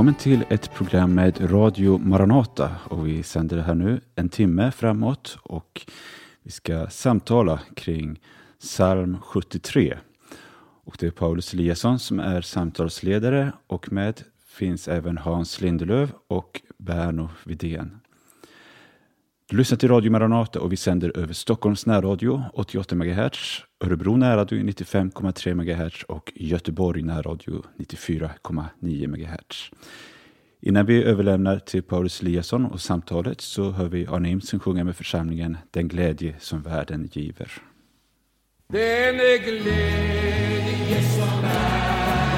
Välkommen till ett program med Radio Maranata och vi sänder det här nu en timme framåt och vi ska samtala kring psalm 73. Och det är Paulus Eliasson som är samtalsledare och med finns även Hans Lindelöf och Berno Vidén. Du lyssnar till Radio Maranata och vi sänder över Stockholms närradio 88 MHz, Örebro närradio 95,3 MHz och Göteborg närradio 94,9 MHz. Innan vi överlämnar till Paulus Eliasson och samtalet så hör vi Arne Imsen sjunga med församlingen Den glädje som världen giver. Den glädje som världen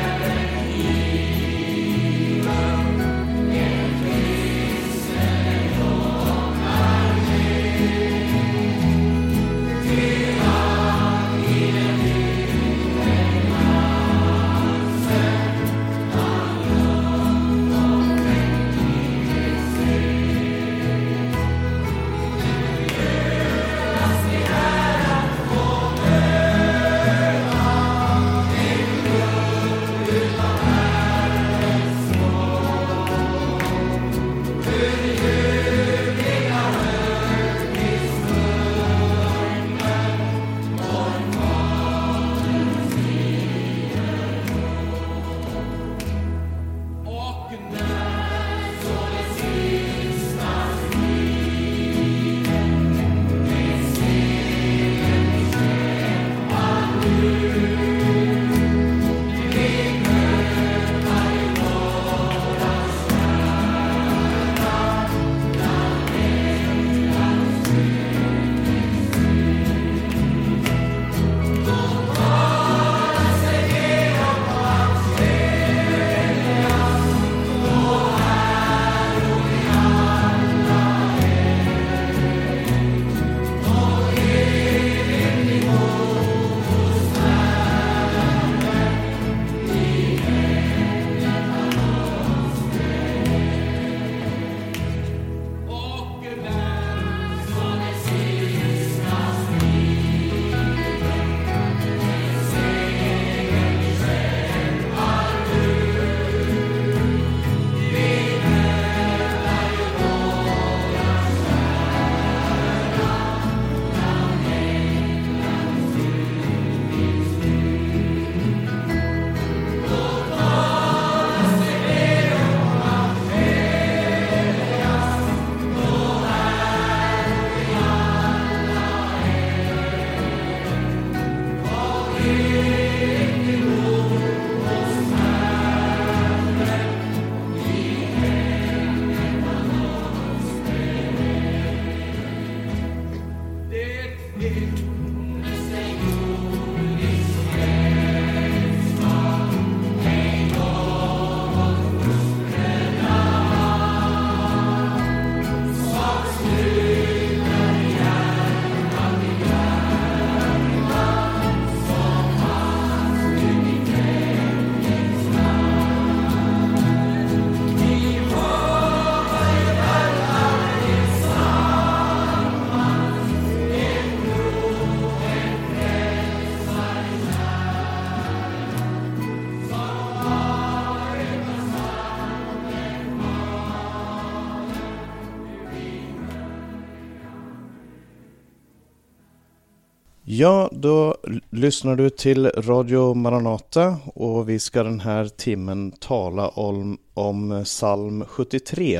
Ja, då lyssnar du till Radio Maranata och vi ska den här timmen tala om, om psalm 73.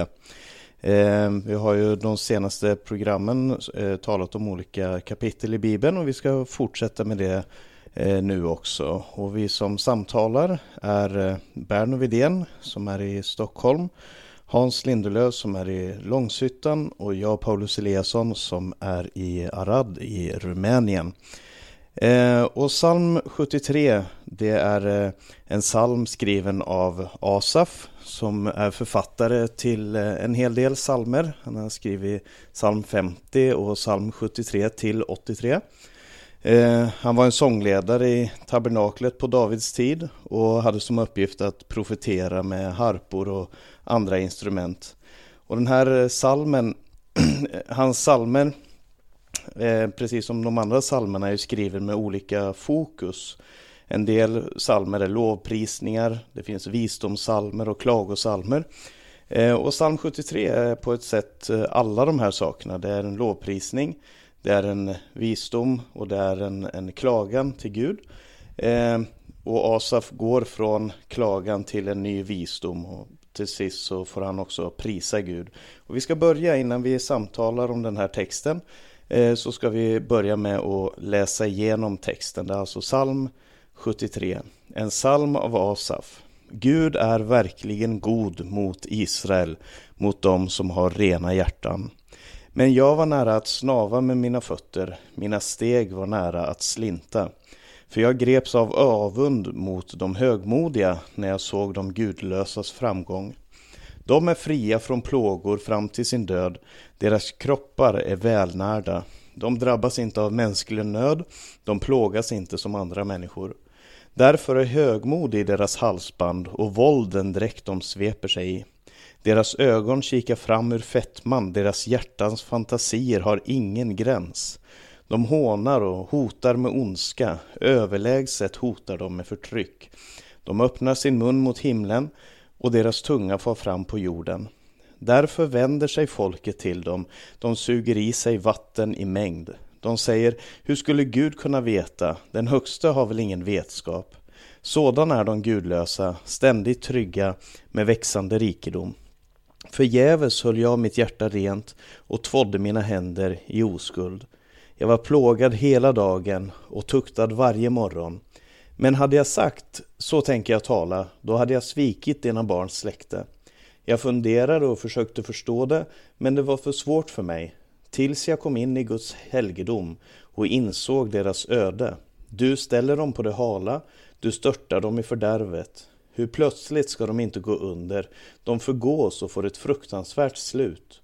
Eh, vi har ju de senaste programmen eh, talat om olika kapitel i Bibeln och vi ska fortsätta med det eh, nu också. Och vi som samtalar är eh, Berno Widén som är i Stockholm, Hans Lindelöf som är i Långshyttan och jag Paulus Eliasson som är i Arad i Rumänien. Eh, och psalm 73 det är eh, en psalm skriven av Asaf som är författare till eh, en hel del psalmer. Han har skrivit psalm 50 och psalm 73 till 83. Eh, han var en sångledare i tabernaklet på Davids tid och hade som uppgift att profetera med harpor och andra instrument. Och den här eh, salmen, hans salmer, eh, precis som de andra salmerna, är skriven med olika fokus. En del salmer är lovprisningar, det finns visdomssalmer och klagosalmer. Eh, och psalm 73 är på ett sätt alla de här sakerna. Det är en lovprisning, det är en visdom och det är en, en klagan till Gud. Eh, och Asaf går från klagan till en ny visdom och till sist så får han också prisa Gud. Och vi ska börja innan vi samtalar om den här texten eh, så ska vi börja med att läsa igenom texten. Det är alltså psalm 73, en psalm av Asaf. Gud är verkligen god mot Israel, mot dem som har rena hjärtan. Men jag var nära att snava med mina fötter, mina steg var nära att slinta. För jag greps av avund mot de högmodiga när jag såg de gudlösas framgång. De är fria från plågor fram till sin död, deras kroppar är välnärda. De drabbas inte av mänsklig nöd, de plågas inte som andra människor. Därför är högmod i deras halsband och vålden dräkt de sveper sig i. Deras ögon kikar fram ur fettman, deras hjärtans fantasier har ingen gräns. De hånar och hotar med ondska, överlägset hotar de med förtryck. De öppnar sin mun mot himlen och deras tunga far fram på jorden. Därför vänder sig folket till dem, de suger i sig vatten i mängd. De säger, hur skulle Gud kunna veta? Den högste har väl ingen vetskap. Sådan är de gudlösa, ständigt trygga med växande rikedom. Förgäves höll jag mitt hjärta rent och tvådde mina händer i oskuld. Jag var plågad hela dagen och tuktad varje morgon. Men hade jag sagt, så tänker jag tala, då hade jag svikit dina barns släkte. Jag funderade och försökte förstå det, men det var för svårt för mig tills jag kom in i Guds helgedom och insåg deras öde. Du ställer dem på det hala, du störtar dem i fördärvet. Hur plötsligt ska de inte gå under, de förgås och får ett fruktansvärt slut.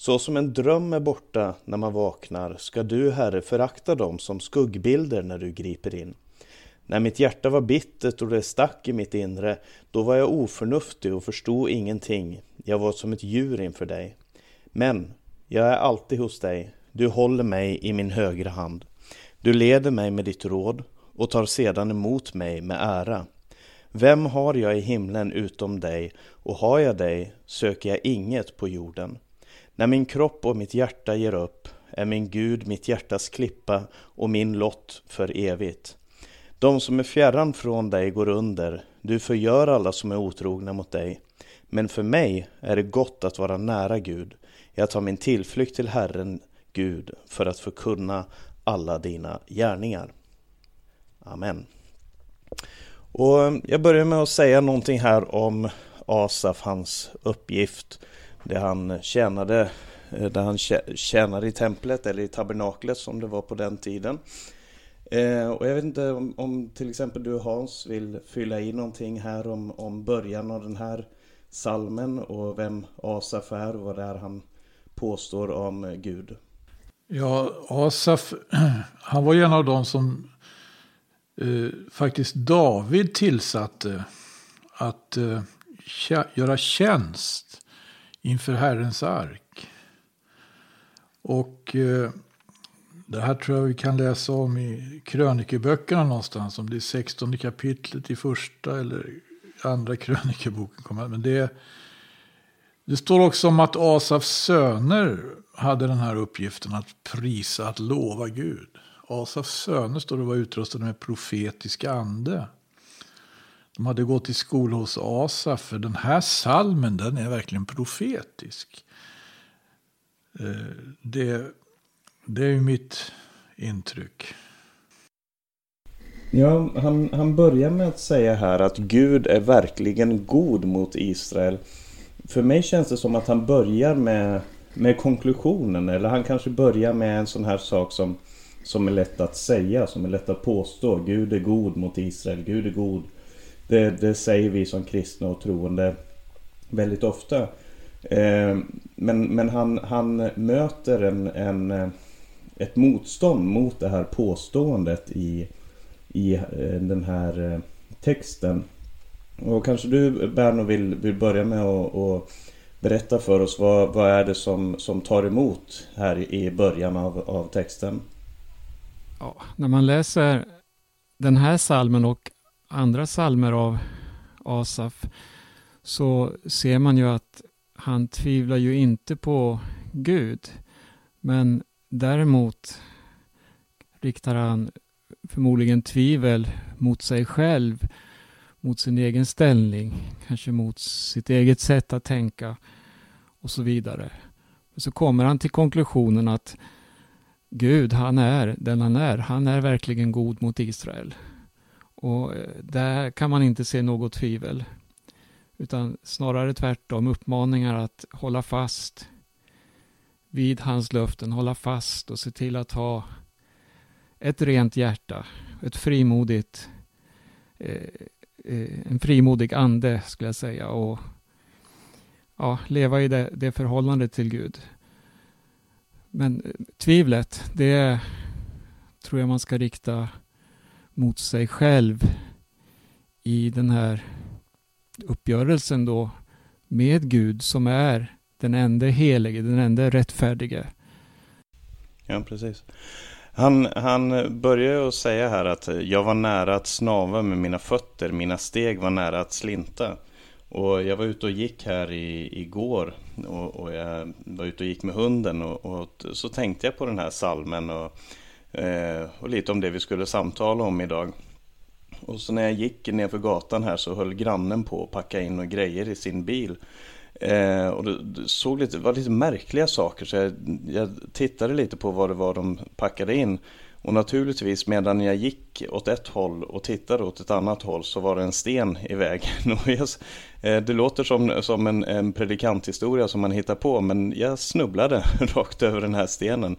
Så som en dröm är borta när man vaknar ska du, Herre, förakta dem som skuggbilder när du griper in. När mitt hjärta var bittert och det stack i mitt inre, då var jag oförnuftig och förstod ingenting. Jag var som ett djur inför dig. Men jag är alltid hos dig. Du håller mig i min högra hand. Du leder mig med ditt råd och tar sedan emot mig med ära. Vem har jag i himlen utom dig och har jag dig söker jag inget på jorden. När min kropp och mitt hjärta ger upp är min Gud mitt hjärtas klippa och min lott för evigt. De som är fjärran från dig går under, du förgör alla som är otrogna mot dig. Men för mig är det gott att vara nära Gud. Jag tar min tillflykt till Herren Gud för att förkunna alla dina gärningar. Amen. Och jag börjar med att säga någonting här om Asaf, hans uppgift. Det han tjänade, eh, där han tjänade i templet eller i tabernaklet som det var på den tiden. Eh, och jag vet inte om, om, till exempel du Hans vill fylla i någonting här om, om början av den här salmen och vem Asaf är och vad det är han påstår om eh, Gud. Ja, Asaf, han var en av de som eh, faktiskt David tillsatte att eh, göra tjänst inför Herrens ark. Och eh, det här tror jag vi kan läsa om i krönikeböckerna någonstans. Om det är 16 kapitlet i första eller andra krönikeboken. Men det, det står också om att Asafs söner hade den här uppgiften att prisa, att lova Gud. Asafs söner står det var utrustade med profetisk ande. De hade gått i skola hos Asaf, för den här salmen den är verkligen profetisk. Eh, det, det är ju mitt intryck. Ja, han, han börjar med att säga här att Gud är verkligen god mot Israel. För mig känns det som att han börjar med, med konklusionen. Eller han kanske börjar med en sån här sak som, som är lätt att säga, som är lätt att påstå. Gud är god mot Israel, Gud är god. Det, det säger vi som kristna och troende väldigt ofta. Eh, men men han, han möter en, en, eh, ett motstånd mot det här påståendet i, i eh, den här texten. Och kanske du Berno vill, vill börja med att och berätta för oss vad, vad är det som, som tar emot här i början av, av texten? Ja, när man läser den här salmen och andra salmer av Asaf så ser man ju att han tvivlar ju inte på Gud. Men däremot riktar han förmodligen tvivel mot sig själv, mot sin egen ställning, kanske mot sitt eget sätt att tänka och så vidare. Så kommer han till konklusionen att Gud, han är den han är. Han är verkligen god mot Israel. Och eh, där kan man inte se något tvivel. Utan snarare tvärtom uppmaningar att hålla fast vid hans löften, hålla fast och se till att ha ett rent hjärta, ett frimodigt, eh, eh, en frimodig ande skulle jag säga och ja, leva i det, det förhållandet till Gud. Men eh, tvivlet, det tror jag man ska rikta mot sig själv i den här uppgörelsen då med Gud som är den enda helige, den enda rättfärdige. Ja, precis. Han, han börjar att säga här att jag var nära att snava med mina fötter, mina steg var nära att slinta. Och jag var ute och gick här i, igår och, och jag var ute och gick med hunden och, och så tänkte jag på den här salmen och, Eh, och lite om det vi skulle samtala om idag. Och så när jag gick ner för gatan här så höll grannen på att packa in och grejer i sin bil. Eh, och det, såg lite, var lite märkliga saker så jag, jag, tittade lite på vad det var de packade in. Och naturligtvis medan jag gick åt ett håll och tittade åt ett annat håll så var det en sten i vägen. Och jag, eh, det låter som, som en, en predikanthistoria som man hittar på men jag snubblade rakt över den här stenen.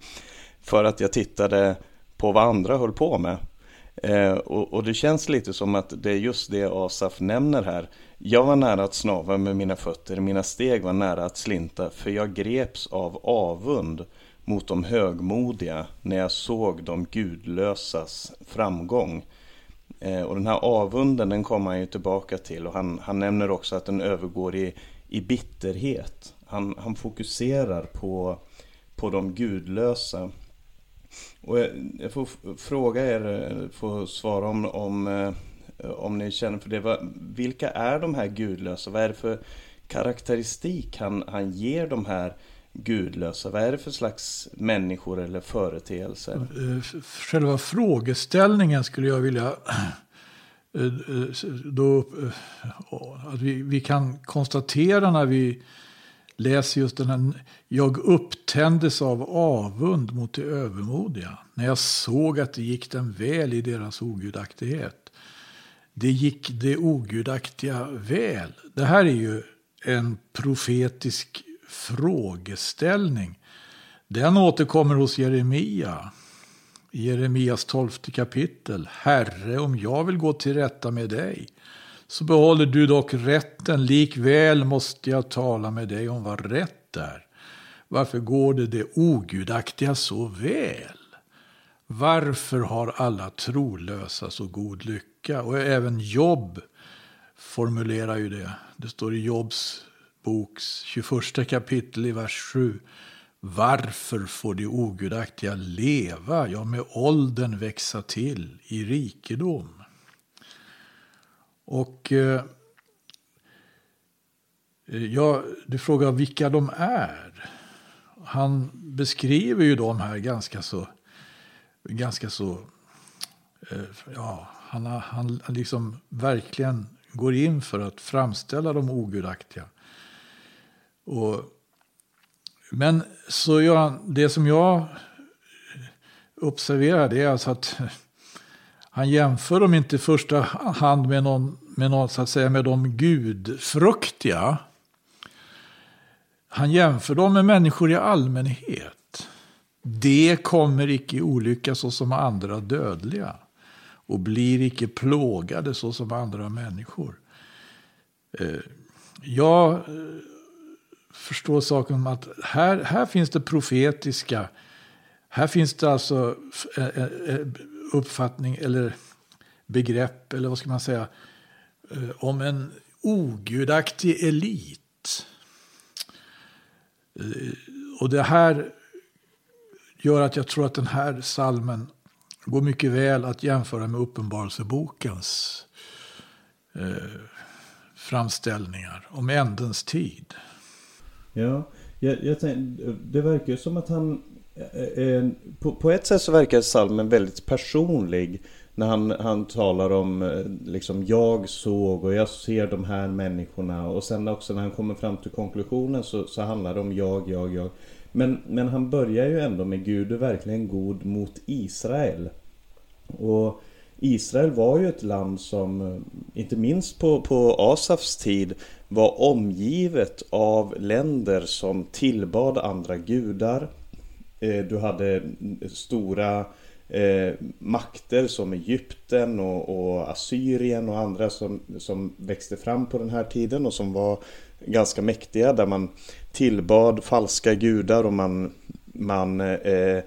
För att jag tittade på vad andra höll på med. Eh, och, och, det känns lite som att det är just det Asaf nämner här. Jag var nära att snava med mina fötter, mina steg var nära att slinta, för jag greps av avund mot de högmodiga när jag såg de gudlösas framgång. Eh, och den här avunden den kommer han ju tillbaka till och han, han nämner också att den övergår i, i bitterhet. Han, han fokuserar på, på de gudlösa. Och jag, jag får fråga er, eh, får svara om, om, eh, om ni känner för det. Vilka är de här gudlösa? Vad är det för karaktäristik han, han ger de här gudlösa? Vad är det för slags människor eller företeelser? Eh, själva frågeställningen skulle jag vilja då, att vi, vi kan konstatera när vi läser just den här. Jag upptändes av avund mot det övermodiga. När jag såg att det gick dem väl i deras ogudaktighet. Det gick det ogudaktiga väl. Det här är ju en profetisk frågeställning. Den återkommer hos Jeremia. I Jeremias tolfte kapitel. Herre, om jag vill gå till rätta med dig så behåller du dock rätten. Likväl måste jag tala med dig om vad rätt är. Varför går det det ogudaktiga så väl? Varför har alla trolösa så god lycka? Och även Jobb formulerar ju det. Det står i Jobs boks 21 kapitel i vers 7. Varför får de ogudaktiga leva, ja med åldern växa till i rikedom? Och eh, eh, ja, du frågar vilka de är. Han beskriver ju de här ganska så, ganska så, eh, ja, han, han liksom verkligen går in för att framställa de ogudaktiga. Och, men så gör han, det som jag observerar det är alltså att han jämför dem inte i första hand med någon, med någon så att säga med de gudfruktiga. Han jämför dem med människor i allmänhet. Det kommer icke olycka såsom andra dödliga och blir icke plågade såsom andra människor. Eh, jag eh, förstår saken om att här, här finns det profetiska. Här finns det alltså eh, uppfattning eller begrepp eller vad ska man säga eh, om en ogudaktig elit. Eh, och det här gör att jag tror att den här salmen går mycket väl att jämföra med Uppenbarelsebokens eh, framställningar om ändens tid. Ja, jag, jag tänkte, det verkar ju som att han... Eh, eh, på, på ett sätt så verkar salmen väldigt personlig. När han, han talar om eh, liksom jag såg och jag ser de här människorna. Och sen också när han kommer fram till konklusionen så, så handlar det om jag, jag, jag. Men, men han börjar ju ändå med Gud är verkligen god mot Israel. Och Israel var ju ett land som, inte minst på, på Asafs tid, var omgivet av länder som tillbad andra gudar. Eh, du hade stora eh, makter som Egypten och, och, Assyrien och andra som, som växte fram på den här tiden och som var ganska mäktiga där man tillbad falska gudar och man, man eh,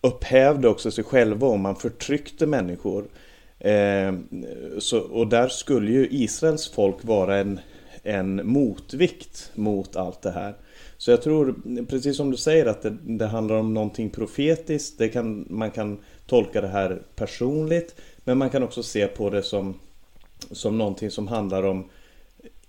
upphävde också sig själva och man förtryckte människor. Eh, så, och där skulle ju Israels folk vara en, en motvikt mot allt det här. Så jag tror, precis som du säger, att det, det handlar om någonting profetiskt. Det kan, man kan tolka det här personligt. Men man kan också se på det som, som någonting som handlar om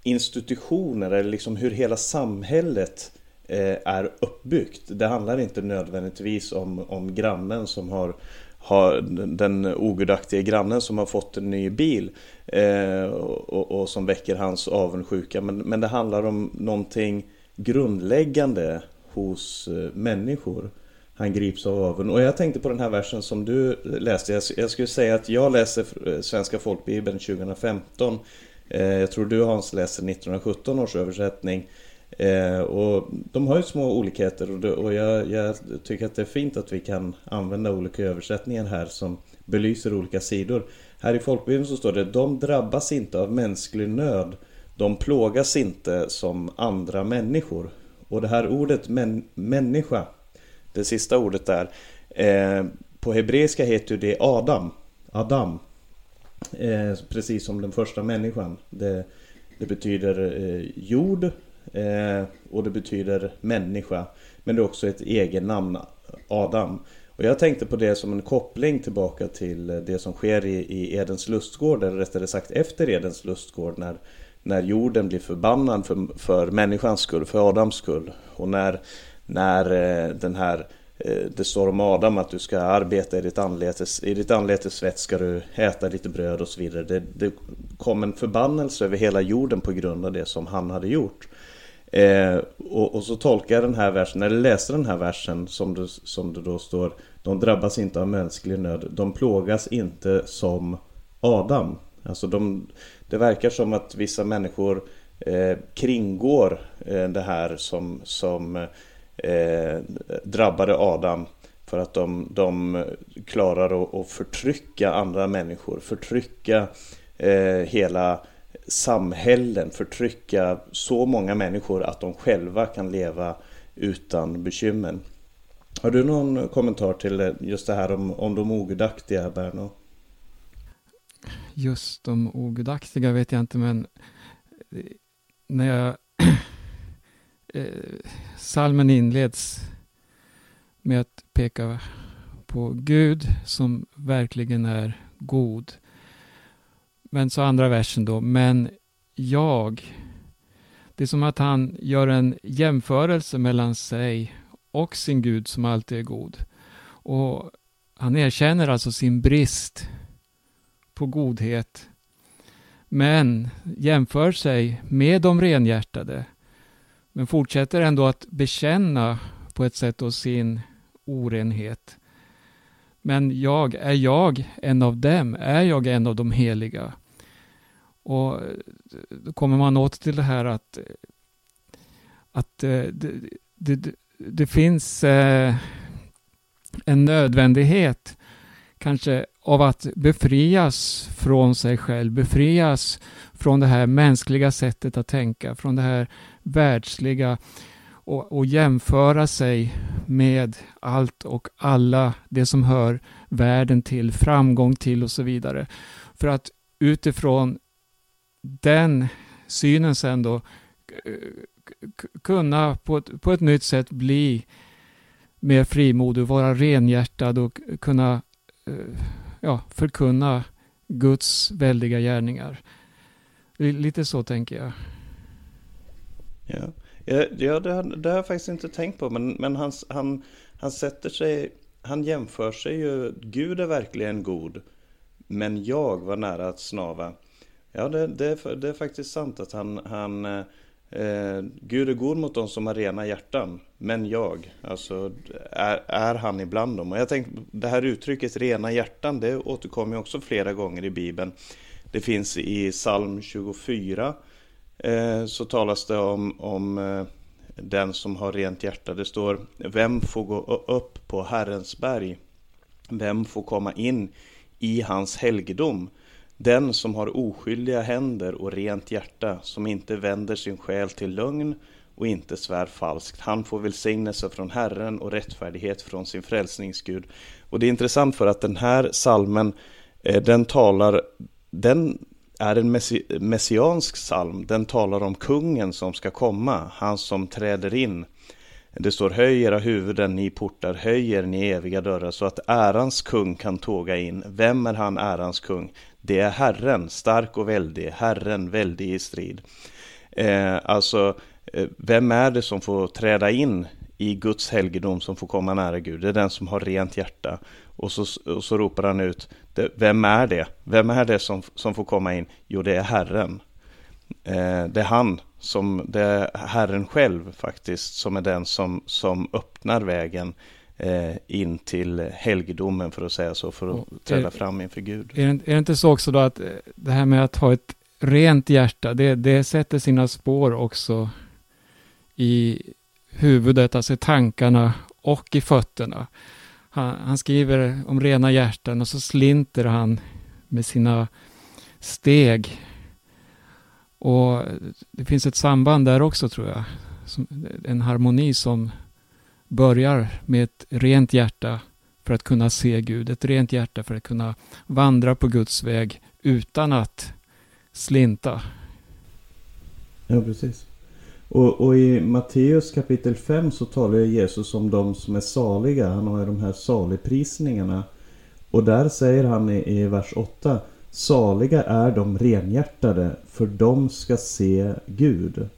institutioner eller liksom hur hela samhället eh, är uppbyggt. Det handlar inte nödvändigtvis om, om grannen som har, har den ogudaktiga grannen som har fått en ny bil eh, och, och, som väcker hans avundsjuka. Men, men det handlar om någonting grundläggande hos eh, människor. Han grips av avund. Och jag tänkte på den här versen som du läste. Jag, skulle säga att jag läser eh, Svenska folkbibeln 2015. Eh, jag tror du Hans läser 1917 års översättning. Och de har ju små olikheter och, och jag, jag, tycker att det är fint att vi kan använda olika översättningar här som belyser olika sidor. Här i folkbibeln så står det De drabbas inte av mänsklig nöd de plågas inte som andra människor Och det här ordet män, människa Det sista ordet där eh, På hebreiska heter det Adam Adam eh, Precis som den första människan Det, det betyder eh, jord Eh, och det betyder människa. Men det är också ett egennamn, Adam. Och jag tänkte på det som en koppling tillbaka till det som sker i, i Edens lustgård, eller rättare sagt efter Edens lustgård när, när jorden blir förbannad för, för människans skull, för Adams skull. Och när, när eh, den här eh, det står om Adam att du ska arbeta i ditt anletes, i ditt anletes svett ska du äta lite bröd och så vidare. Det, det kom en förbannelse över hela jorden på grund av det som han hade gjort. Eh, och, och, så tolkar jag den här versen, eller läser den här versen som det, som det då står De drabbas inte av mänsklig nöd, de plågas inte som Adam. Alltså de, det verkar som att vissa människor eh, kringgår eh, det här som, som eh, drabbade Adam för att de, de klarar att, att förtrycka andra människor, förtrycka eh, hela samhällen förtrycka så många människor att de själva kan leva utan bekymmer. Har du någon kommentar till eh, just det här om, om de ogudaktiga, Berno? Just de ogudaktiga vet jag inte, men eh, när jag... Eh, salmen inleds med att peka på Gud som verkligen är god. Men så andra versen då, men jag. Det är som att han gör en jämförelse mellan sig och sin Gud som alltid är god. Och han erkänner alltså sin brist på godhet. Men jämför sig med de renhjärtade. Men fortsätter ändå att bekänna på ett sätt och sin orenhet. Men jag, är jag en av dem? Är jag en av de heliga? Och eh, då kommer man åter till det här att, eh, att eh, det, det, det, det finns en nödvändighet kanske av att befrias från sig själv, befrias från det här mänskliga sättet att tänka, från det här världsliga och, och jämföra sig med allt och alla det som hör världen till, framgång till och så vidare. För att utifrån den synen sen då eh, kunna på ett, på ett nytt sätt bli mer frimodig, vara renhjärtad och kunna Eh, ja, förkunna Guds väldiga gärningar. Lite så tänker jag. Ja, ja, det, har, det har jag faktiskt inte tänkt på. Men, men han, han, han sätter sig, han jämför sig ju. Gud är verkligen god. Men jag var nära att snava. Ja, det, det, det är faktiskt sant att han, han eh, eh, Gud är god mot dem som har rena hjärtan. Men jag, alltså är, är han ibland dem. Och jag tänkte, det här uttrycket rena hjärtan, det återkommer också flera gånger i Bibeln. Det finns i psalm 24 eh, så talas det om, om eh, den som har rent hjärta. Det står Vem får gå upp på Herrens berg? Vem får komma in i hans helgedom? Den som har oskyldiga händer och rent hjärta, som inte vänder sin själ till lögn och inte svär falskt. Han får välsignelse från Herren och rättfärdighet från sin frälsningsgud. Och det är intressant för att den här salmen, eh, den talar, den är en messiansk psalm. Den talar om kungen som ska komma, han som träder in. Det står höj era huvuden, ni portar, höj er, ni eviga dörrar, så att ärans kung kan tåga in. Vem är han, ärans kung? Det är Herren, stark och väldig, Herren, väldig i strid. Eh, alltså, eh, vem är det som får träda in i Guds helgedom, som får komma nära Gud? Det är den som har rent hjärta. Och så, och så ropar han ut, vem är det? Vem är det som, som får komma in? Jo, det är Herren. Eh, det är han, som, det är Herren själv faktiskt, som är den som, som öppnar vägen eh, in till helgedomen för att säga så, för att träda fram inför Gud. Är det, är det inte så också då att eh, det här med att ha ett rent hjärta, det, det sätter sina spår också i huvudet, alltså i tankarna och i fötterna. Han, han, skriver om rena hjärtan och så slinter han med sina steg. Och det finns ett samband där också tror jag. En harmoni som börjar med ett rent hjärta för att kunna se Gud. Ett rent hjärta för att kunna vandra på Guds väg utan att slinta. Ja, precis. Och, och, i Matteus kapitel 5 så talar Jesus om de som är saliga. Han har ju de här saligprisningarna. Och där säger han i, i vers 8 Saliga är de renhjärtade, för de ska se Gud.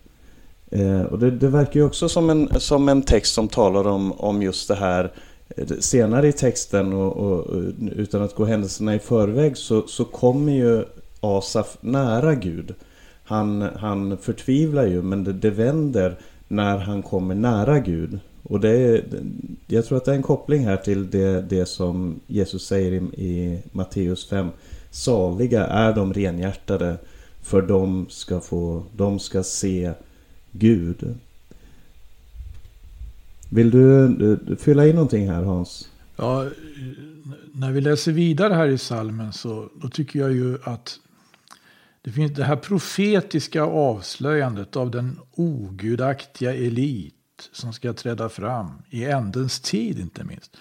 Eh, och det, det, verkar ju också som en, som en text som talar om, om just det här eh, senare i texten och, och, utan att gå händelserna i förväg så, så kommer ju Asaf nära Gud. Han, han förtvivlar ju men det, det vänder när han kommer nära Gud. Och det är, jag tror att det är en koppling här till det, det som Jesus säger i, i Matteus 5. Saliga är de renhjärtade för de ska, få, de ska se Gud. Vill du fylla in någonting här Hans? Ja, när vi läser vidare här i salmen så då tycker jag ju att det finns det här profetiska avslöjandet av den ogudaktiga elit som ska träda fram i ändens tid inte minst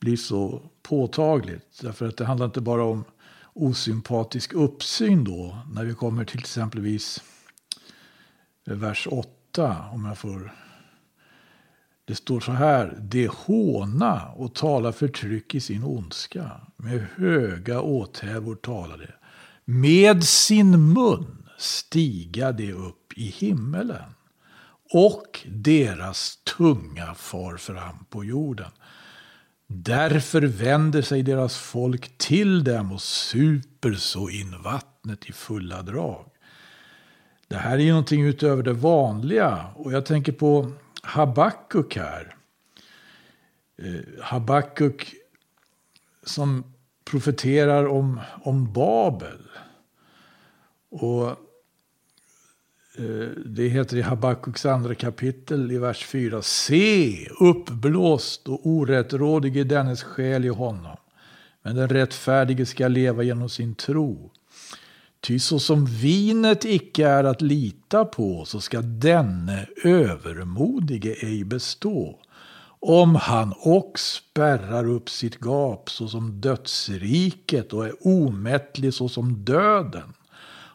blir så påtagligt. Därför att det handlar inte bara om osympatisk uppsyn då när vi kommer till exempelvis vers 8 om jag får det står så här. Det håna och tala förtryck i sin ondska. Med höga åthävor talade med sin mun stiga det upp i himmelen och deras tunga far fram på jorden. Därför vänder sig deras folk till dem och super så in vattnet i fulla drag. Det här är ju någonting utöver det vanliga och jag tänker på Habakuk här. Eh, Habakuk som profeterar om, om Babel. Och eh, det heter i Habakuks andra kapitel i vers 4. Se, uppblåst och orättrådig är dennes själ i honom. Men den rättfärdige ska leva genom sin tro. Ty så som vinet icke är att lita på, så ska denne övermodige ej bestå. Om han och spärrar upp sitt gap såsom dödsriket och är omättlig såsom döden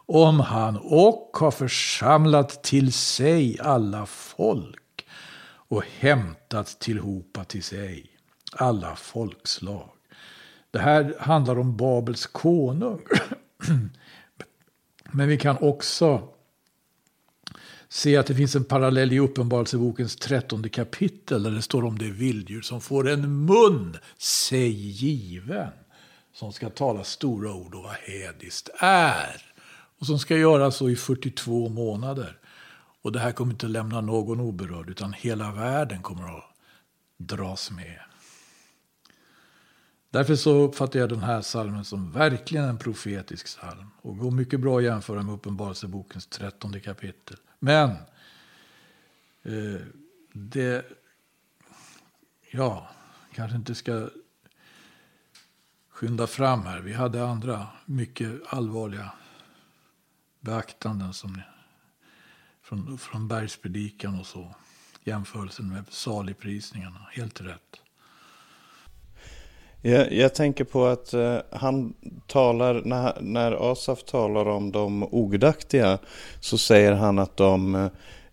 om han och har församlat till sig alla folk och hämtat tillhopa till sig alla folkslag. Det här handlar om Babels konung. Men vi kan också se att det finns en parallell i Uppenbarelsebokens trettonde kapitel där det står om det vilddjur som får en mun sig given som ska tala stora ord och vad hädiskt är och som ska göra så i 42 månader. Och det här kommer inte att lämna någon oberörd utan hela världen kommer att dras med. Därför så uppfattar jag den här salmen som verkligen en profetisk psalm och går mycket bra att jämföra med Uppenbarelsebokens trettonde kapitel. Men eh, det, ja, kanske inte ska skynda fram här. Vi hade andra mycket allvarliga beaktanden som från, från bergspredikan och så. Jämförelsen med saligprisningarna, helt rätt. Jag, jag tänker på att eh, han talar, när, när Asaf talar om de ogudaktiga så säger han att de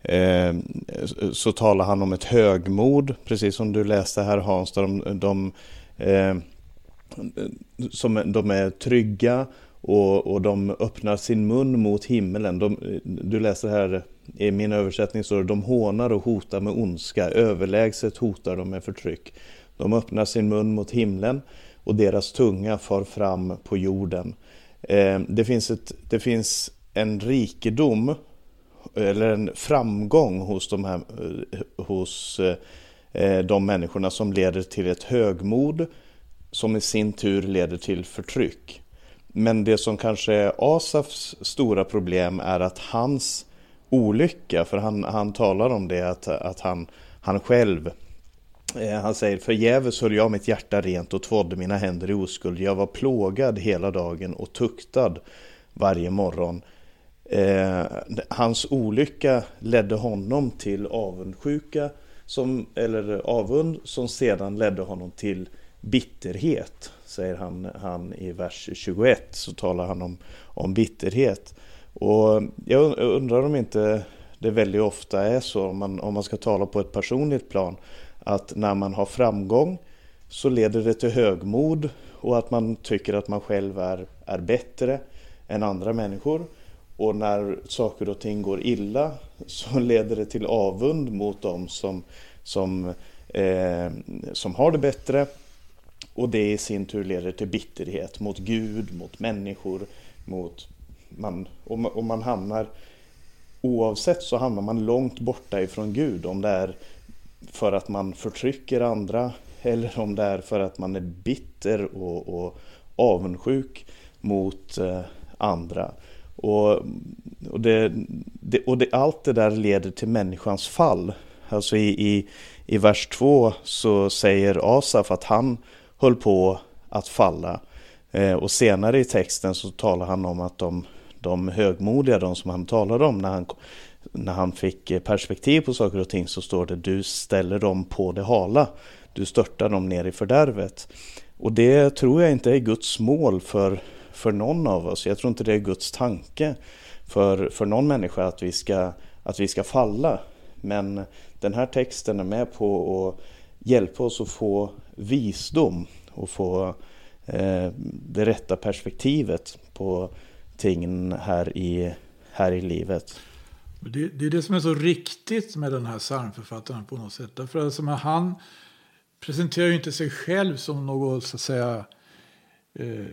eh, eh så talar han om ett högmod, precis som du läste här Hans, där de, de eh, som, de är trygga och, och de öppnar sin mun mot himmelen. De, du läser här i min översättning så de hånar och hotar med ondska, överlägset hotar de med förtryck. De öppnar sin mun mot himlen och deras tunga far fram på jorden. Eh, det, finns ett, det finns en rikedom eller en framgång hos de, här, eh, hos eh, de människorna som leder till ett högmod som i sin tur leder till förtryck. Men det som kanske är Asafs stora problem är att hans olycka, för han, han talar om det, att, att han, han själv Eh, han säger, förgäves höll jag mitt hjärta rent och tvådde mina händer i oskuld. Jag var plågad hela dagen och tuktad varje morgon. Eh, hans olycka ledde honom till avundsjuka, som, eller avund, som sedan ledde honom till bitterhet, säger han, han i vers 21, så talar han om, om bitterhet. Och jag undrar om inte det väldigt ofta är så, om man, om man ska tala på ett personligt plan, att när man har framgång så leder det till högmod och att man tycker att man själv är, är bättre än andra människor. Och när saker och ting går illa så leder det till avund mot dem som, som, eh, som har det bättre. Och det i sin tur leder till bitterhet mot Gud, mot människor, mot man, och, man, och man hamnar Oavsett så hamnar man långt borta ifrån Gud om det är för att man förtrycker andra eller om det är för att man är bitter och, och avundsjuk mot eh, andra. Och, och, det, det, och det, allt det där leder till människans fall. Alltså i, i, i vers 2 så säger Asaf att han höll på att falla. Eh, och senare i texten så talar han om att de, de högmodiga, de som han talade om när han när han fick eh, perspektiv på saker och ting så står det du ställer dem på det hala. Du störtar dem ner i fördärvet. Och det tror jag inte är Guds mål för, för någon av oss. Jag tror inte det är Guds tanke för, för någon människa att vi, ska, att vi ska falla. Men den här texten är med på att hjälpa oss att få visdom och få eh, det rätta perspektivet på tingen här i, här i livet. Det, det, är det som är så riktigt med den här psalmförfattaren på något sätt. Därför att alltså, han presenterar ju inte sig själv som något, så att säga, eh,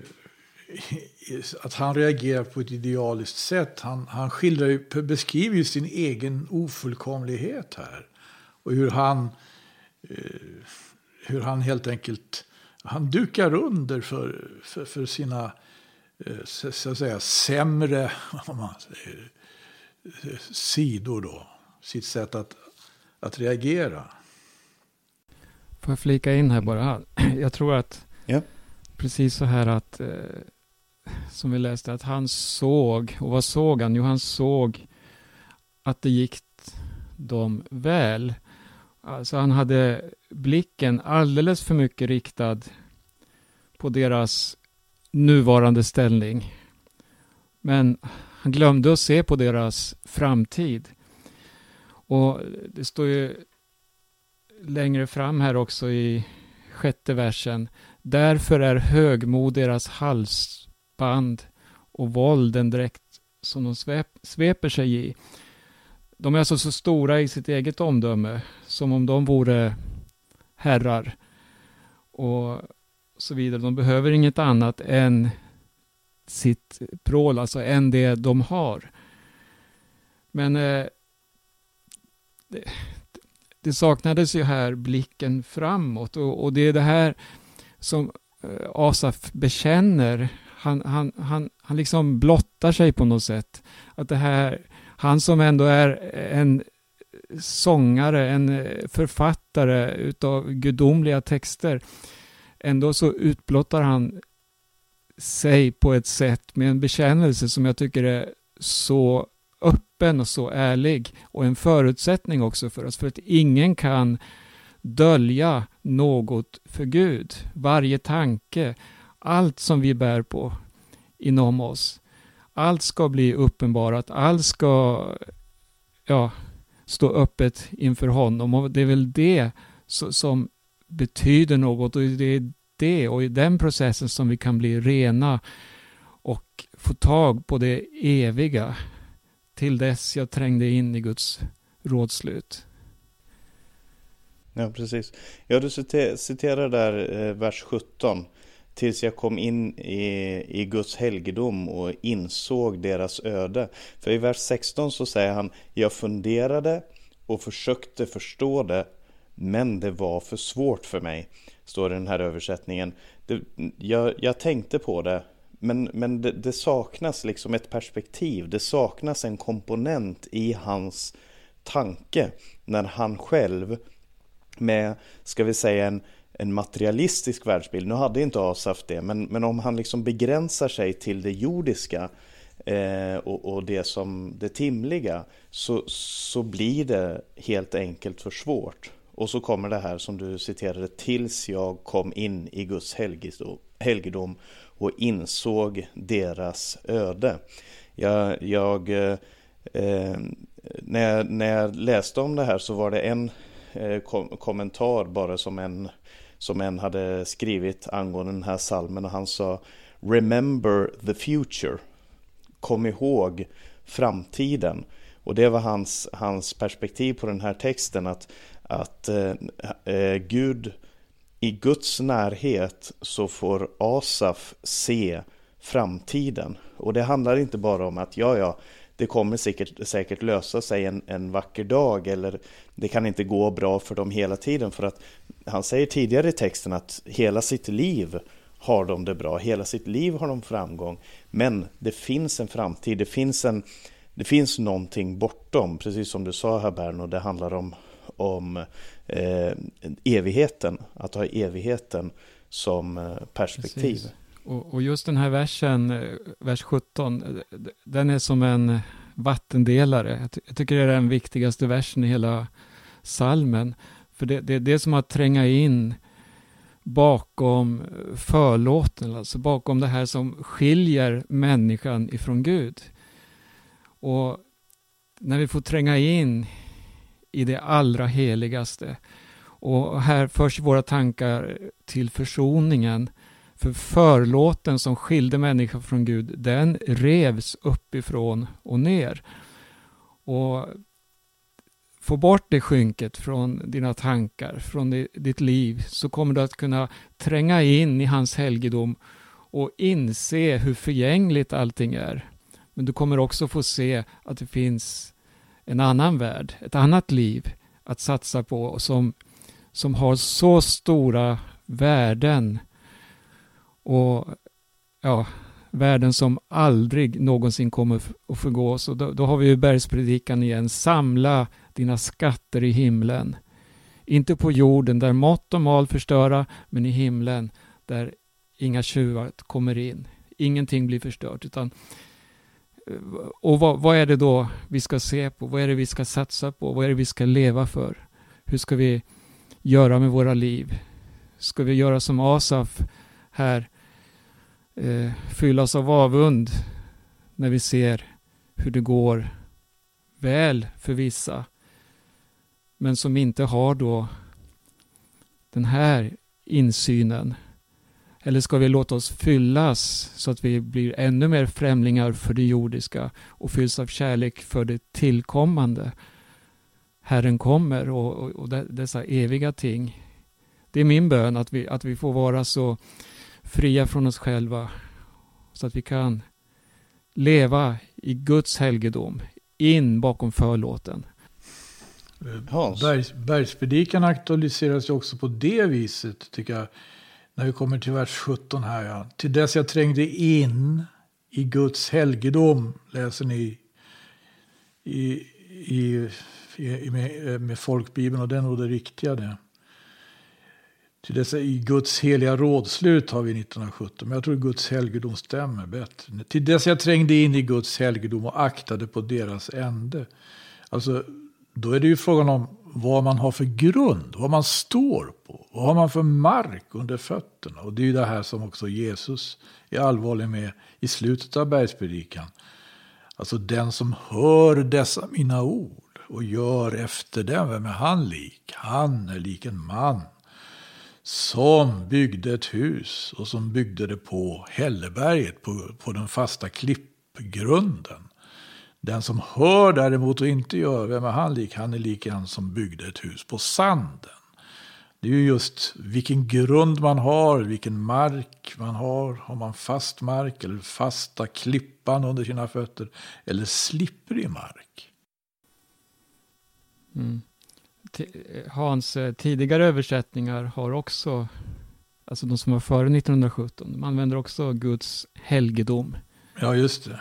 att han reagerar på ett idealiskt sätt. Han, han skildrar, beskriver ju sin egen ofullkomlighet här. Och hur han, eh, hur han helt enkelt han dukar under för, för, för sina eh, så att säga, sämre om man säger, sidor då, sitt sätt att, att reagera. Får jag flika in här bara? Jag tror att ja. precis så här att, eh, som vi läste, att han såg, och vad såg han? Jo, han såg att det gick dem väl. Alltså han hade blicken alldeles för mycket riktad på deras nuvarande ställning. Men han glömde att se på deras framtid. Och det står ju längre fram här också i sjätte versen. Därför är högmod deras halsband och våld den dräkt som de svep, sveper sig i. De är alltså så stora i sitt eget omdöme, som om de vore herrar och så vidare. De behöver inget annat än sitt prål, alltså än det de har. Men eh, det, det, saknades ju här blicken framåt och, och det är det här som eh, Asaf bekänner. Han, han, han, han liksom blottar sig på något sätt. Att det här, han som ändå är en sångare, en eh, författare utav gudomliga texter, ändå så utblottar han sig på ett sätt med en bekännelse som jag tycker är så öppen och så ärlig och en förutsättning också för oss, för att ingen kan dölja något för Gud. Varje tanke, allt som vi bär på inom oss, allt ska bli uppenbarat, allt ska ja, stå öppet inför honom. Och det är väl det som betyder något. Och det är det och i den processen som vi kan bli rena och få tag på det eviga till dess jag trängde in i Guds rådslut. Ja, precis. Ja, du citerar där eh, vers 17. Tills jag kom in i, i Guds helgedom och insåg deras öde. För i vers 16 så säger han, jag funderade och försökte förstå det, men det var för svårt för mig står det i den här översättningen. Det, jag, jag tänkte på det, men, men det, det, saknas liksom ett perspektiv. Det saknas en komponent i hans tanke när han själv med, ska vi säga en, en materialistisk världsbild. Nu hade inte Asaf det, men, men om han liksom begränsar sig till det jordiska eh, och, och, det som det timliga så, så blir det helt enkelt för svårt. Och så kommer det här som du citerade, tills jag kom in i Guds helgedom och insåg deras öde. Jag, jag eh, eh, när, jag, när jag läste om det här så var det en eh, kom, kommentar bara som en, som en hade skrivit angående den här salmen och han sa Remember the future. Kom ihåg framtiden. Och det var hans, hans perspektiv på den här texten att att eh, eh, Gud i Guds närhet så får Asaf se framtiden. Och det handlar inte bara om att ja, ja, det kommer säkert, säkert lösa sig en, en vacker dag eller det kan inte gå bra för dem hela tiden. För att han säger tidigare i texten att hela sitt liv har de det bra, hela sitt liv har de framgång. Men det finns en framtid, det finns, en, det finns någonting bortom, precis som du sa här Berno, det handlar om om eh, evigheten, att ha evigheten som eh, perspektiv. Och, och, just den här versen, eh, vers 17, eh, den är som en vattendelare. Jag tycker det är den viktigaste versen i hela salmen. För det, det är som att tränga in bakom förlåten, alltså bakom det här som skiljer människan ifrån Gud. Och när vi får tränga in i det allra heligaste. Och här förs våra tankar till försoningen. För förlåten som skilde människan från Gud, den revs uppifrån och ner. Och få bort det skynket från dina tankar, från ditt liv, så kommer du att kunna tränga in i hans helgedom och inse hur förgängligt allting är. Men du kommer också få se att det finns en annan värld, ett annat liv att satsa på som, som har så stora värden och ja, värden som aldrig någonsin kommer att förgås. Och då, då har vi ju bergspredikan igen. Samla dina skatter i himlen. Inte på jorden där mått och mal förstöra, men i himlen där inga tjuvar kommer in. Ingenting blir förstört, utan och vad, vad, är det då vi ska se på? Vad är det vi ska satsa på? Vad är det vi ska leva för? Hur ska vi göra med våra liv? Ska vi göra som Asaf här, eh, fyllas av avund när vi ser hur det går väl för vissa, men som inte har då den här insynen eller ska vi låta oss fyllas så att vi blir ännu mer främlingar för det jordiska och fylls av kärlek för det tillkommande? Herren kommer och, och, och dessa eviga ting. Det är min bön att vi, att vi får vara så fria från oss själva så att vi kan leva i Guds helgedom in bakom förlåten. Hans. Bergs, bergspredikan aktualiseras ju också på det viset tycker jag. När vi kommer till vers 17 här. Ja. Till dess jag trängde in i Guds helgedom läser ni i, i, i med, med folkbibeln och det är nog det riktiga det. Till dess i Guds heliga rådslut har vi 1917, men jag tror Guds helgedom stämmer bättre. Till dess jag trängde in i Guds helgedom och aktade på deras ände. Alltså, då är det ju frågan om vad man har för grund, vad man står på. Vad har man för mark under fötterna? Och det är ju det här som också Jesus är allvarlig med i slutet av bergspredikan. Alltså den som hör dessa mina ord och gör efter dem, vem är han lik? Han är lik en man som byggde ett hus och som byggde det på Hälleberget, på, på den fasta klippgrunden. Den som hör däremot och inte gör, vem är han lik? Han är lik en som byggde ett hus på sanden. Det är ju just vilken grund man har, vilken mark man har. Har man fast mark eller fasta klippan under sina fötter eller slipprig mark? Mm. Hans eh, tidigare översättningar har också, alltså de som var före 1917, de använder också Guds helgedom. Ja, just det.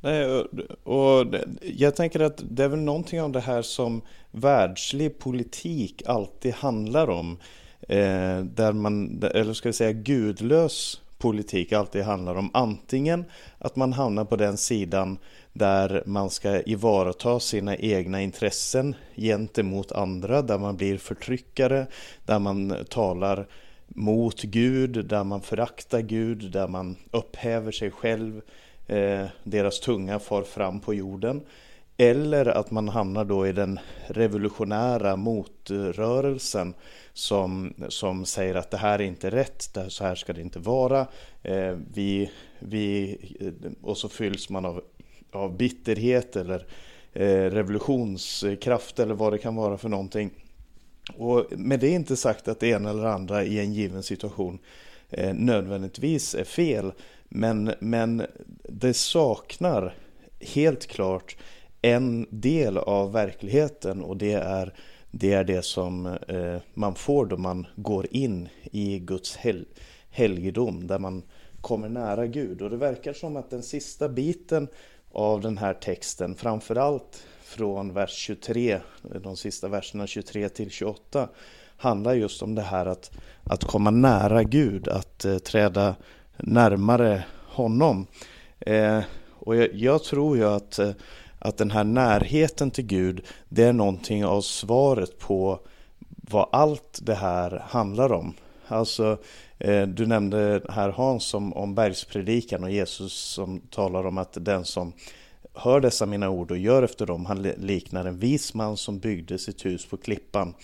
Nej, och jag tänker att det är väl någonting av det här som världslig politik alltid handlar om. Eh, där man, eller ska vi säga gudlös politik alltid handlar om antingen att man hamnar på den sidan där man ska ivarata sina egna intressen gentemot andra, där man blir förtryckare, där man talar mot Gud, där man föraktar Gud, där man upphäver sig själv, eh, Eh, deras tunga far fram på jorden. Eller att man hamnar då i den revolutionära motrörelsen som, som säger att det här är inte rätt, det här, så här ska det inte vara. Eh, vi, vi, och så fylls man av, av bitterhet eller eh, revolutionskraft eller vad det kan vara för någonting. Och med det inte sagt att det ena eller andra i en given situation eh, nödvändigtvis är fel. Men, men det saknar helt klart en del av verkligheten och det är det, är det som eh, man får då man går in i Guds hel helgedom där man kommer nära Gud. Och det verkar som att den sista biten av den här texten, framförallt från vers 23, de sista verserna 23 till 28, handlar just om det här att, att komma nära Gud, att eh, träda närmare honom. Eh, och jag, jag, tror ju att eh, att den här närheten till Gud, det är någonting av svaret på vad allt det här handlar om. Alltså, eh, du nämnde här Hans om, om bergspredikan och Jesus som talar om att den som hör dessa mina ord och gör efter dem, han liknar en vis man som byggde sitt hus på klippan.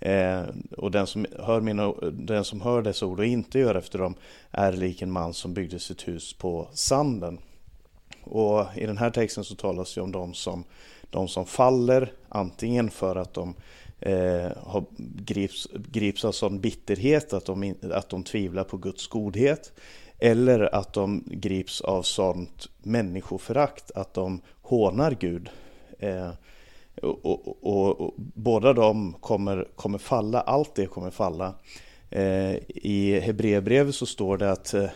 Eh, och den som, hör mina, den som hör dessa ord och inte gör efter dem är lik en man som byggde sitt hus på sanden. Och i den här texten så talas det om de som, de som faller, antingen för att de eh, har, grips, grips av sån bitterhet att de, att de tvivlar på Guds godhet. Eller att de grips av sånt människoförakt att de hånar Gud. Eh, och, och, och, och, båda de kommer, kommer falla, allt det kommer falla. Eh, I Hebreerbrevet så står det att eh,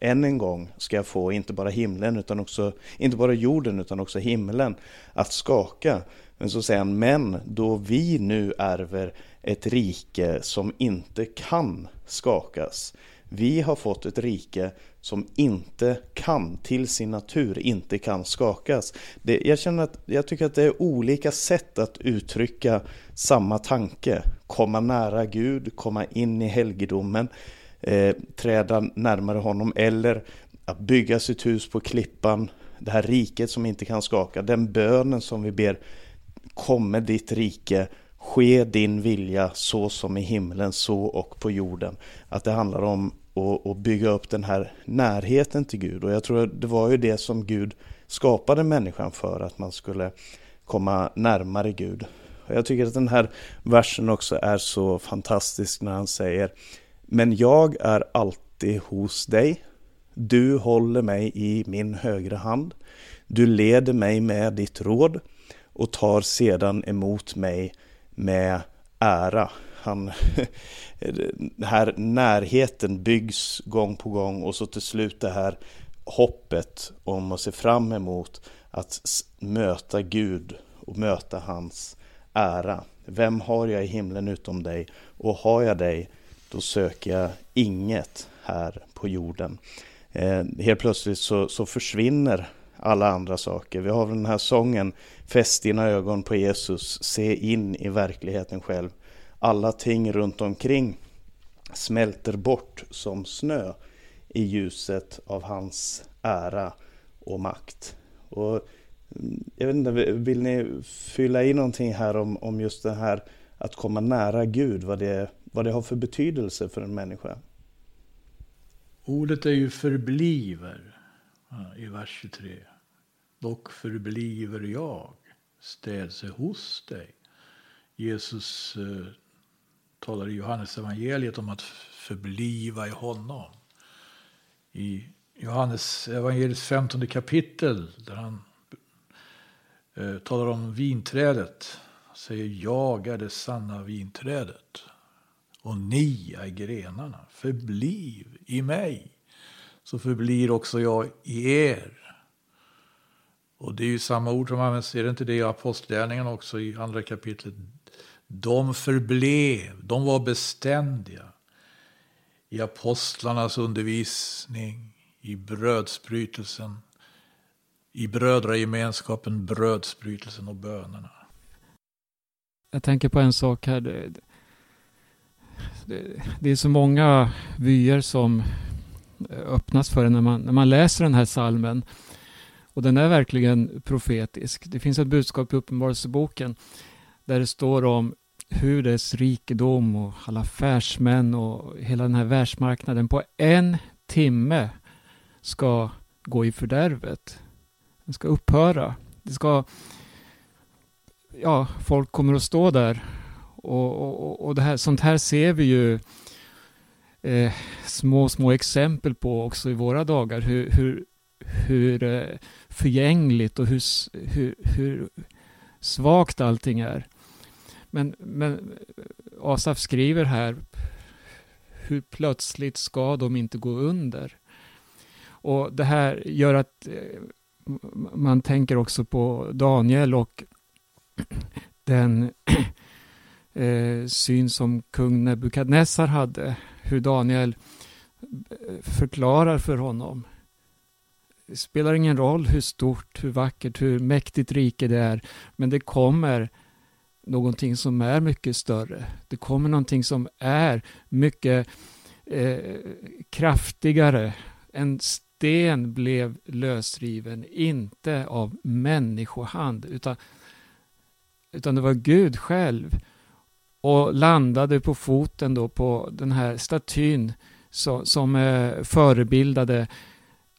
än en gång ska jag få inte bara himlen utan också, inte bara jorden utan också himlen att skaka. Men så säger han, men då vi nu ärver ett rike som inte kan skakas. Vi har fått ett rike som inte kan, till sin natur, inte kan skakas. Det, jag, känner att, jag tycker att det är olika sätt att uttrycka samma tanke. Komma nära Gud, komma in i helgedomen eh, träda närmare honom eller att bygga sitt hus på klippan, det här riket som inte kan skaka, den bönen som vi ber, komme ditt rike, ske din vilja så som i himlen, så och på jorden. Att det handlar om och, och, bygga upp den här närheten till Gud. Och jag tror det var ju det som Gud skapade människan för, att man skulle komma närmare Gud. Och jag tycker att den här versen också är så fantastisk när han säger Men jag är alltid hos dig. Du håller mig i min högra hand. Du leder mig med ditt råd och tar sedan emot mig med ära. Han, den här närheten byggs gång på gång och så till slut det här hoppet om att se fram emot att möta Gud och möta hans ära. Vem har jag i himlen utom dig? Och har jag dig, då söker jag inget här på jorden. Eh, helt plötsligt så, så försvinner alla andra saker. Vi har den här sången Fäst dina ögon på Jesus, se in i verkligheten själv. Alla ting runt omkring smälter bort som snö i ljuset av hans ära och makt. Och mm, jag vet inte, vill ni fylla i någonting här om, om just det här att komma nära Gud, vad det, vad det har för betydelse för en människa? Ordet är ju förbliver i vers 23. Dock förbliver jag, städse hos dig. Jesus eh, talar i Johannes evangeliet om att förbliva i honom. I Johannes evangeliets 15 kapitel där han eh, talar om vinträdet. säger jag är det sanna vinträdet och ni är grenarna. Förbliv i mig så förblir också jag i er. Och det är ju samma ord som används, är det inte det i Apostlagärningarna också i andra kapitlet? De förblev, de var beständiga i apostlarnas undervisning, i brödsbrytelsen, i brödragemenskapen, brödsbrytelsen och bönerna. Jag tänker på en sak här. Det, det, det är så många vyer som eh, öppnas för en när man, när man läser den här salmen. Och den är verkligen profetisk. Det finns ett budskap i Uppenbarelseboken där det står om hur dess rikedom och alla affärsmän och hela den här världsmarknaden på en timme ska gå i fördärvet. Den ska upphöra. Det ska... Ja, folk kommer att stå där. Och, och, och det här, sånt här ser vi ju eh, små, små exempel på också i våra dagar. Hur, hur, hur eh, förgängligt och hur, hur, hur svagt allting är. Men, men Asaf skriver här, hur plötsligt ska de inte gå under? Och det här gör att eh, man tänker också på Daniel och den eh, syn som kung Nebukadnessar hade. Hur Daniel eh, förklarar för honom. Det spelar ingen roll hur stort, hur vackert, hur mäktigt rike det är. Men det kommer någonting som är mycket större. Det kommer någonting som är mycket eh, kraftigare. En sten blev lösriven, inte av människohand, utan, utan det var Gud själv. Och landade på foten då på den här statyn så, som eh, förebildade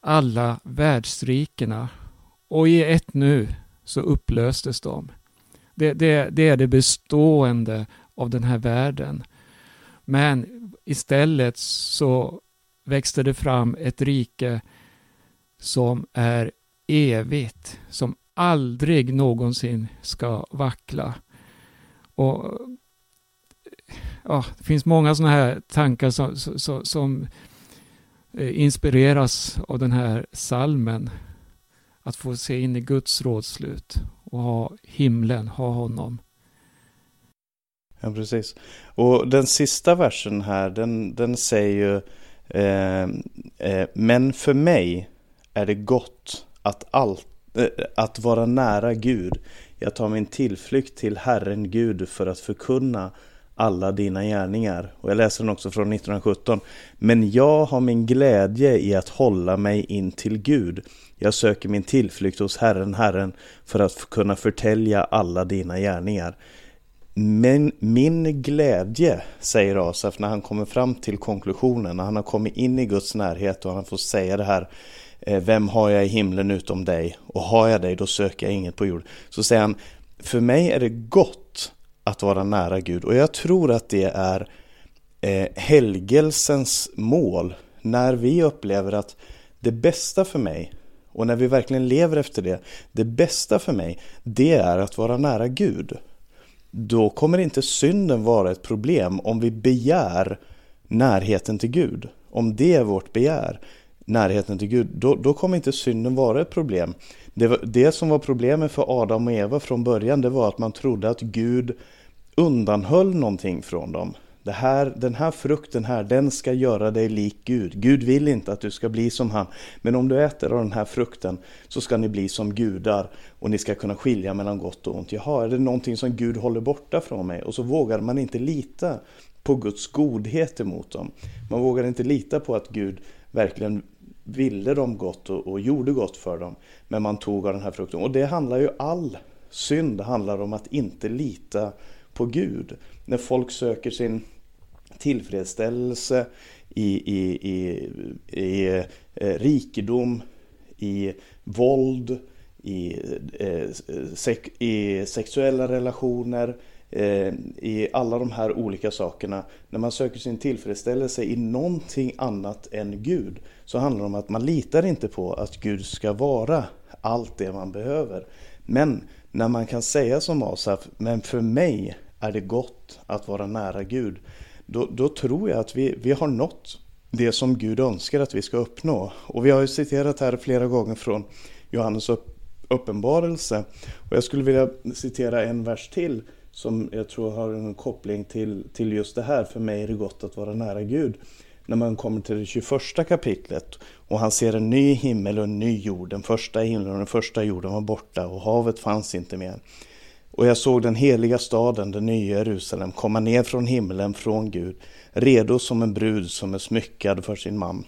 alla världsrikena. Och i ett nu så upplöstes de. Det, det, det är det bestående av den här världen. Men istället så växte det fram ett rike som är evigt, som aldrig någonsin ska vackla. Och ja, Det finns många sådana här tankar som, som, som eh, inspireras av den här salmen. Att få se in i Guds rådslut och ha himlen, ha honom. Ja, precis. Och den sista versen här, den, den säger ju eh, eh, Men för mig är det gott att, allt, eh, att vara nära Gud. Jag tar min tillflykt till Herren Gud för att förkunna alla dina gärningar. Och jag läser den också från 1917. Men jag har min glädje i att hålla mig in till Gud. Jag söker min tillflykt hos Herren, Herren, för att kunna förtälja alla dina gärningar. Men min glädje, säger Asaf när han kommer fram till konklusionen, när han har kommit in i Guds närhet och han får säga det här eh, Vem har jag i himlen utom dig? Och har jag dig, då söker jag inget på jord. Så säger han, för mig är det gott att vara nära Gud. Och jag tror att det är eh, helgelsens mål. När vi upplever att det bästa för mig, och när vi verkligen lever efter det, det bästa för mig, det är att vara nära Gud då kommer inte synden vara ett problem om vi begär närheten till Gud. Om det är vårt begär, närheten till Gud, då, då kommer inte synden vara ett problem. Det, var, det som var problemet för Adam och Eva från början, det var att man trodde att Gud undanhöll någonting från dem. Det här, den här frukten här, den ska göra dig lik Gud. Gud vill inte att du ska bli som han. Men om du äter av den här frukten så ska ni bli som gudar och ni ska kunna skilja mellan gott och ont. Jaha, är det någonting som Gud håller borta från mig? Och så vågar man inte lita på Guds godhet emot dem. Man vågar inte lita på att Gud verkligen ville de gott och, och gjorde gott för dem. Men man tog av den här frukten. Och det handlar ju all synd handlar om att inte lita på Gud. När folk söker sin tillfredsställelse, i, i, i, i eh, rikedom, i våld, i, eh, eh i sexuella relationer, Eh, i alla de här olika sakerna. När man söker sin tillfredsställelse i någonting annat än Gud så handlar det om att man litar inte på att Gud ska vara allt det man behöver. Men när man kan säga som Asaf, men för mig är det gott att vara nära Gud då, då tror jag att vi, vi har nått det som Gud önskar att vi ska uppnå. Och vi har ju citerat här flera gånger från Johannes uppenbarelse. Och jag skulle vilja citera en vers till som jag tror har en koppling till, till just det här. För mig är det gott att vara nära Gud. När man kommer till det 21 kapitlet och han ser en ny himmel och en ny jord. Den första himlen och den första jorden var borta och havet fanns inte mer. Och jag såg den heliga staden, den nya Jerusalem, komma ner från himlen från Gud, redo som en brud som är smyckad för sin man.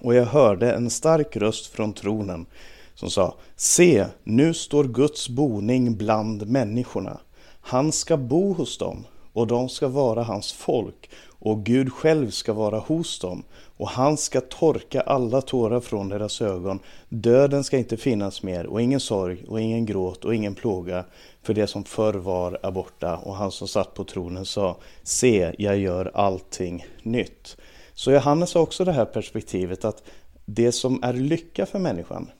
Och jag hörde en stark röst från tronen som sa, se, nu står Guds boning bland människorna. Han ska bo hos dem och de ska vara hans folk och Gud själv ska vara hos dem och han ska torka alla tårar från deras ögon. Döden ska inte finnas mer och ingen sorg och ingen gråt och ingen plåga för det som förr var är borta och han som satt på tronen sa Se, jag gör allting nytt. Så Johannes har också det här perspektivet att det som är lycka för människan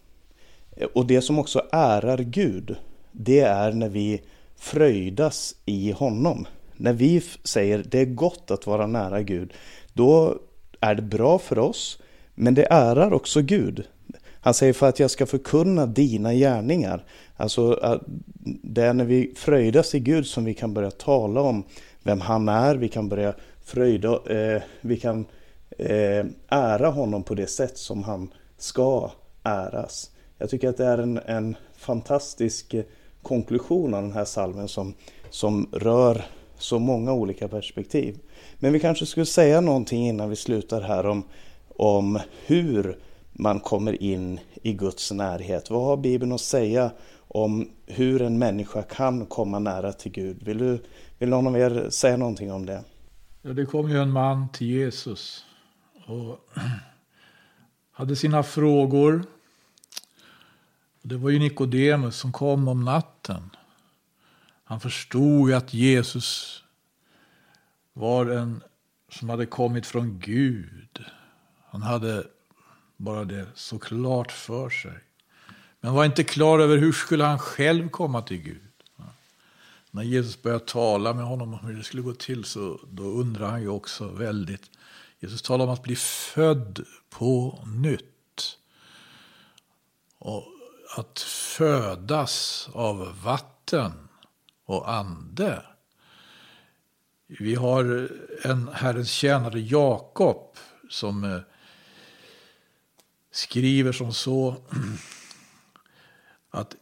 och det som också ärar Gud, det är när vi fröjdas i honom. När vi säger det är gott att vara nära Gud, då är det bra för oss, men det ärar också Gud. Han säger för att jag ska förkunna dina gärningar. Alltså det är när vi fröjdas i Gud som vi kan börja tala om vem han är. Vi kan börja fröjda, eh, vi kan eh, ära honom på det sätt som han ska äras. Jag tycker att det är en, en fantastisk eh, konklusion av den här salmen som, som rör så många olika perspektiv. Men vi kanske skulle säga någonting innan vi slutar här om, om hur man kommer in i Guds närhet. Vad har Bibeln att säga om hur en människa kan komma nära till Gud? Vill, du, vill någon av er säga någonting om det? Ja, det kom ju en man till Jesus och hade sina frågor. Det var ju Nikodemus som kom om natten. Han förstod att Jesus var en som hade kommit från Gud. Han hade bara det så klart för sig. Men var inte klar över hur skulle han själv komma till Gud. När Jesus började tala med honom om hur det skulle gå till så då undrar han ju också väldigt. Jesus talar om att bli född på nytt. Och att födas av vatten och ande. Vi har en Herrens tjänare Jakob som eh, skriver som så att eh,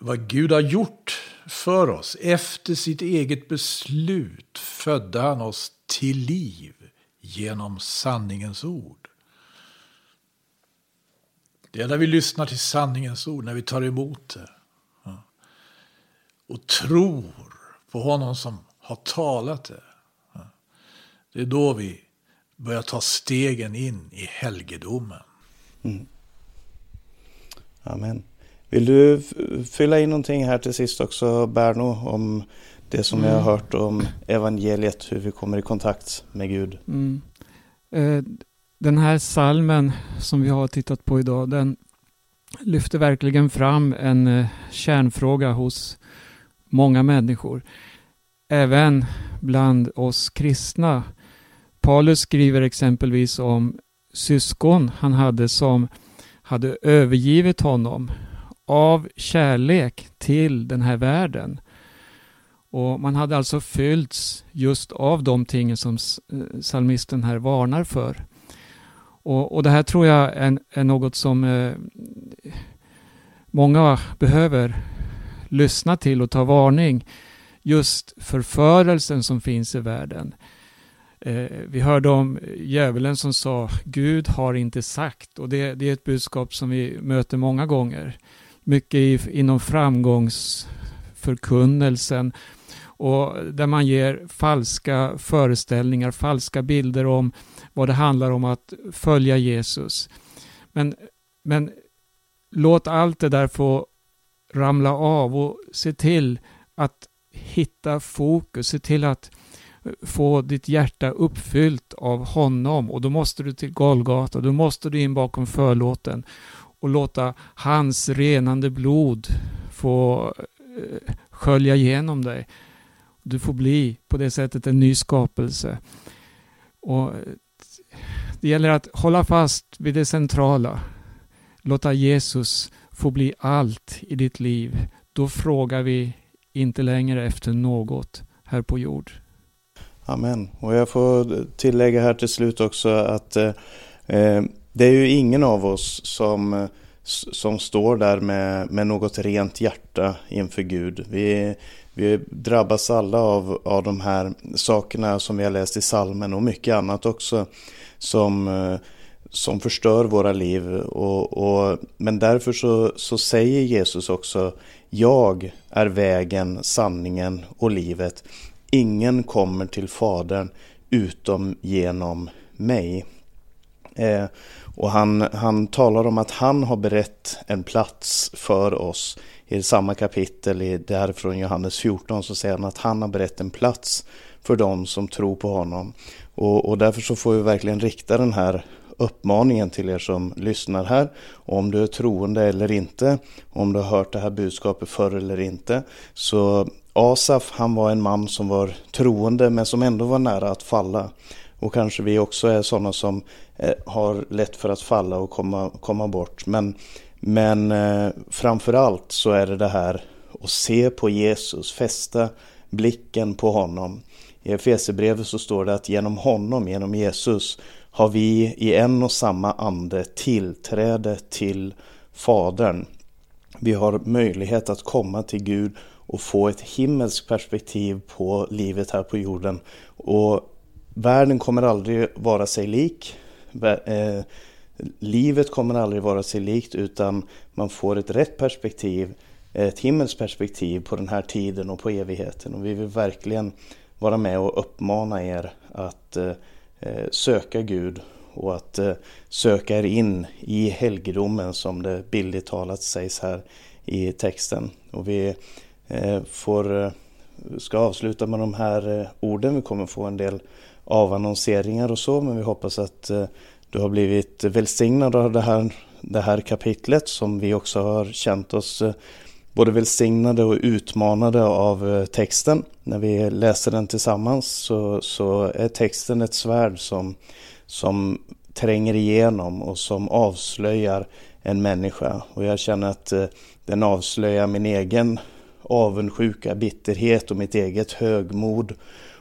vad Gud har gjort för oss efter sitt eget beslut födde han oss till liv genom sanningens ord. Det är när vi lyssnar till sanningens ord, när vi tar emot det och tror på honom som har talat det. Det är då vi börjar ta stegen in i helgedomen. Mm. Amen. Vill du fylla in någonting här till sist också, Berno, om det som mm. jag har hört om evangeliet, hur vi kommer i kontakt med Gud? Mm. Eh, den här salmen som vi har tittat på idag, den lyfter verkligen fram en eh, kärnfråga hos många människor. Även bland oss kristna. Paulus skriver exempelvis om syskon han hade som hade övergivit honom av kärlek till den här världen. Och Man hade alltså fyllts just av de tingen som psalmisten eh, salmisten här varnar för. Och, och det här tror jag är, är något som eh, många behöver lyssna till och ta varning. Just förförelsen som finns i världen. Eh, vi hörde om djävulen som sa Gud har inte sagt och det, det är ett budskap som vi möter många gånger. Mycket i, inom framgångsförkunnelsen och där man ger falska föreställningar, falska bilder om vad det handlar om att följa Jesus. Men, men låt allt det där få ramla av och se till att hitta fokus, se till att få ditt hjärta uppfyllt av honom och då måste du till Golgata, då måste du in bakom förlåten och låta hans renande blod få eh, skölja igenom dig. Du får bli på det sättet en ny skapelse. Och eh, det gäller att hålla fast vid det centrala. Låta Jesus få bli allt i ditt liv. Då frågar vi inte längre efter något här på jord. Amen. Och jag får tillägga här till slut också att eh, eh det är ju ingen av oss som, som står där med, med något rent hjärta inför Gud. Vi, vi drabbas alla av, av de här sakerna som vi har läst i salmen och mycket annat också som, eh, som förstör våra liv. Och, och, men därför så, så säger Jesus också Jag är vägen, sanningen och livet. Ingen kommer till Fadern utom genom mig. Eh, och han, han talar om att han har berett en plats för oss. I samma kapitel, i, där från Johannes 14, så säger han att han har berett en plats för dem som tror på honom. Och, och därför så får vi verkligen rikta den här uppmaningen till er som lyssnar här. Om du är troende eller inte, om du har hört det här budskapet förr eller inte. Så Asaf, han var en man som var troende men som ändå var nära att falla. Och kanske vi också är sådana som eh, har lätt för att falla och komma, komma bort. Men, men eh, så är det det här att se på Jesus, fästa blicken på honom. I Efesierbrevet så står det att genom honom, genom Jesus, har vi i en och samma ande tillträde till Fadern. Vi har möjlighet att komma till Gud och få ett himmelskt perspektiv på livet här på jorden. Och världen kommer aldrig vara sig lik. Eh, livet kommer aldrig vara sig likt utan man får ett rätt perspektiv, ett himmelskt perspektiv på den här tiden och på evigheten. Och vi vill verkligen vara med och uppmana er att eh, söka Gud och att eh, söka er in i helgedomen som det bildligt talat sägs här i texten. Och vi eh, får, ska avsluta med de här orden. Vi kommer få en del avannonseringar och så men vi hoppas att du har blivit välsignad av det här, det här kapitlet som vi också har känt oss både välsignade och utmanade av eh, texten. När vi läser den tillsammans så, så är texten ett svärd som, som tränger igenom och som avslöjar en människa. Och jag känner att eh, den avslöjar min egen avundsjuka, bitterhet och mitt eget högmod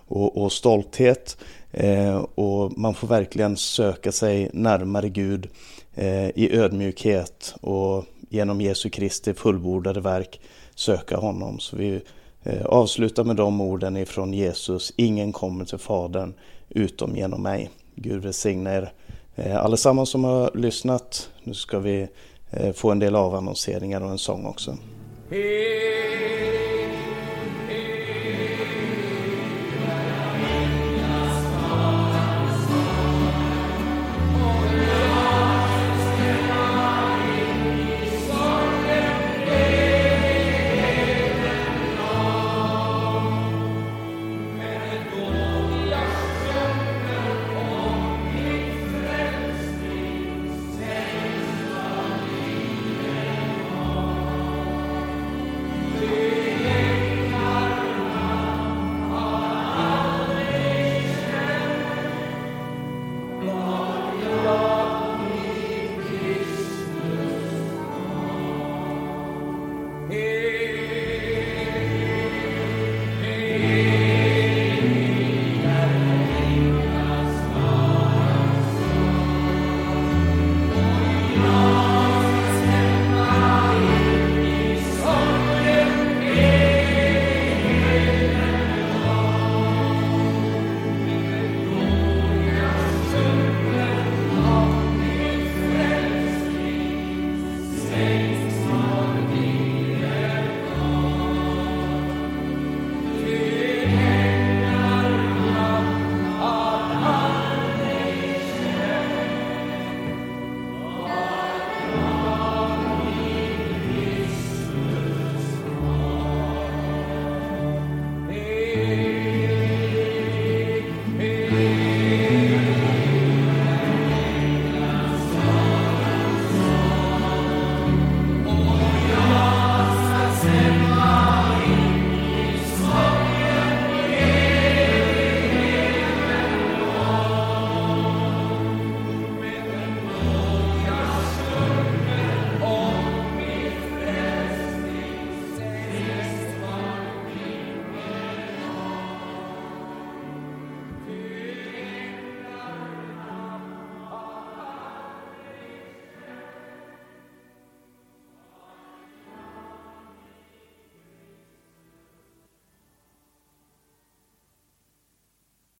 och, och stolthet. Eh, och man får verkligen söka sig närmare Gud eh, i ödmjukhet och genom Jesu Kristi fullbordade verk söka honom. Så vi eh, avslutar med de orden ifrån Jesus. Ingen kommer till Fadern utom genom mig. Gud välsigne er eh, allesammans som har lyssnat. Nu ska vi eh, få en del avannonseringar och en sång också. Hey.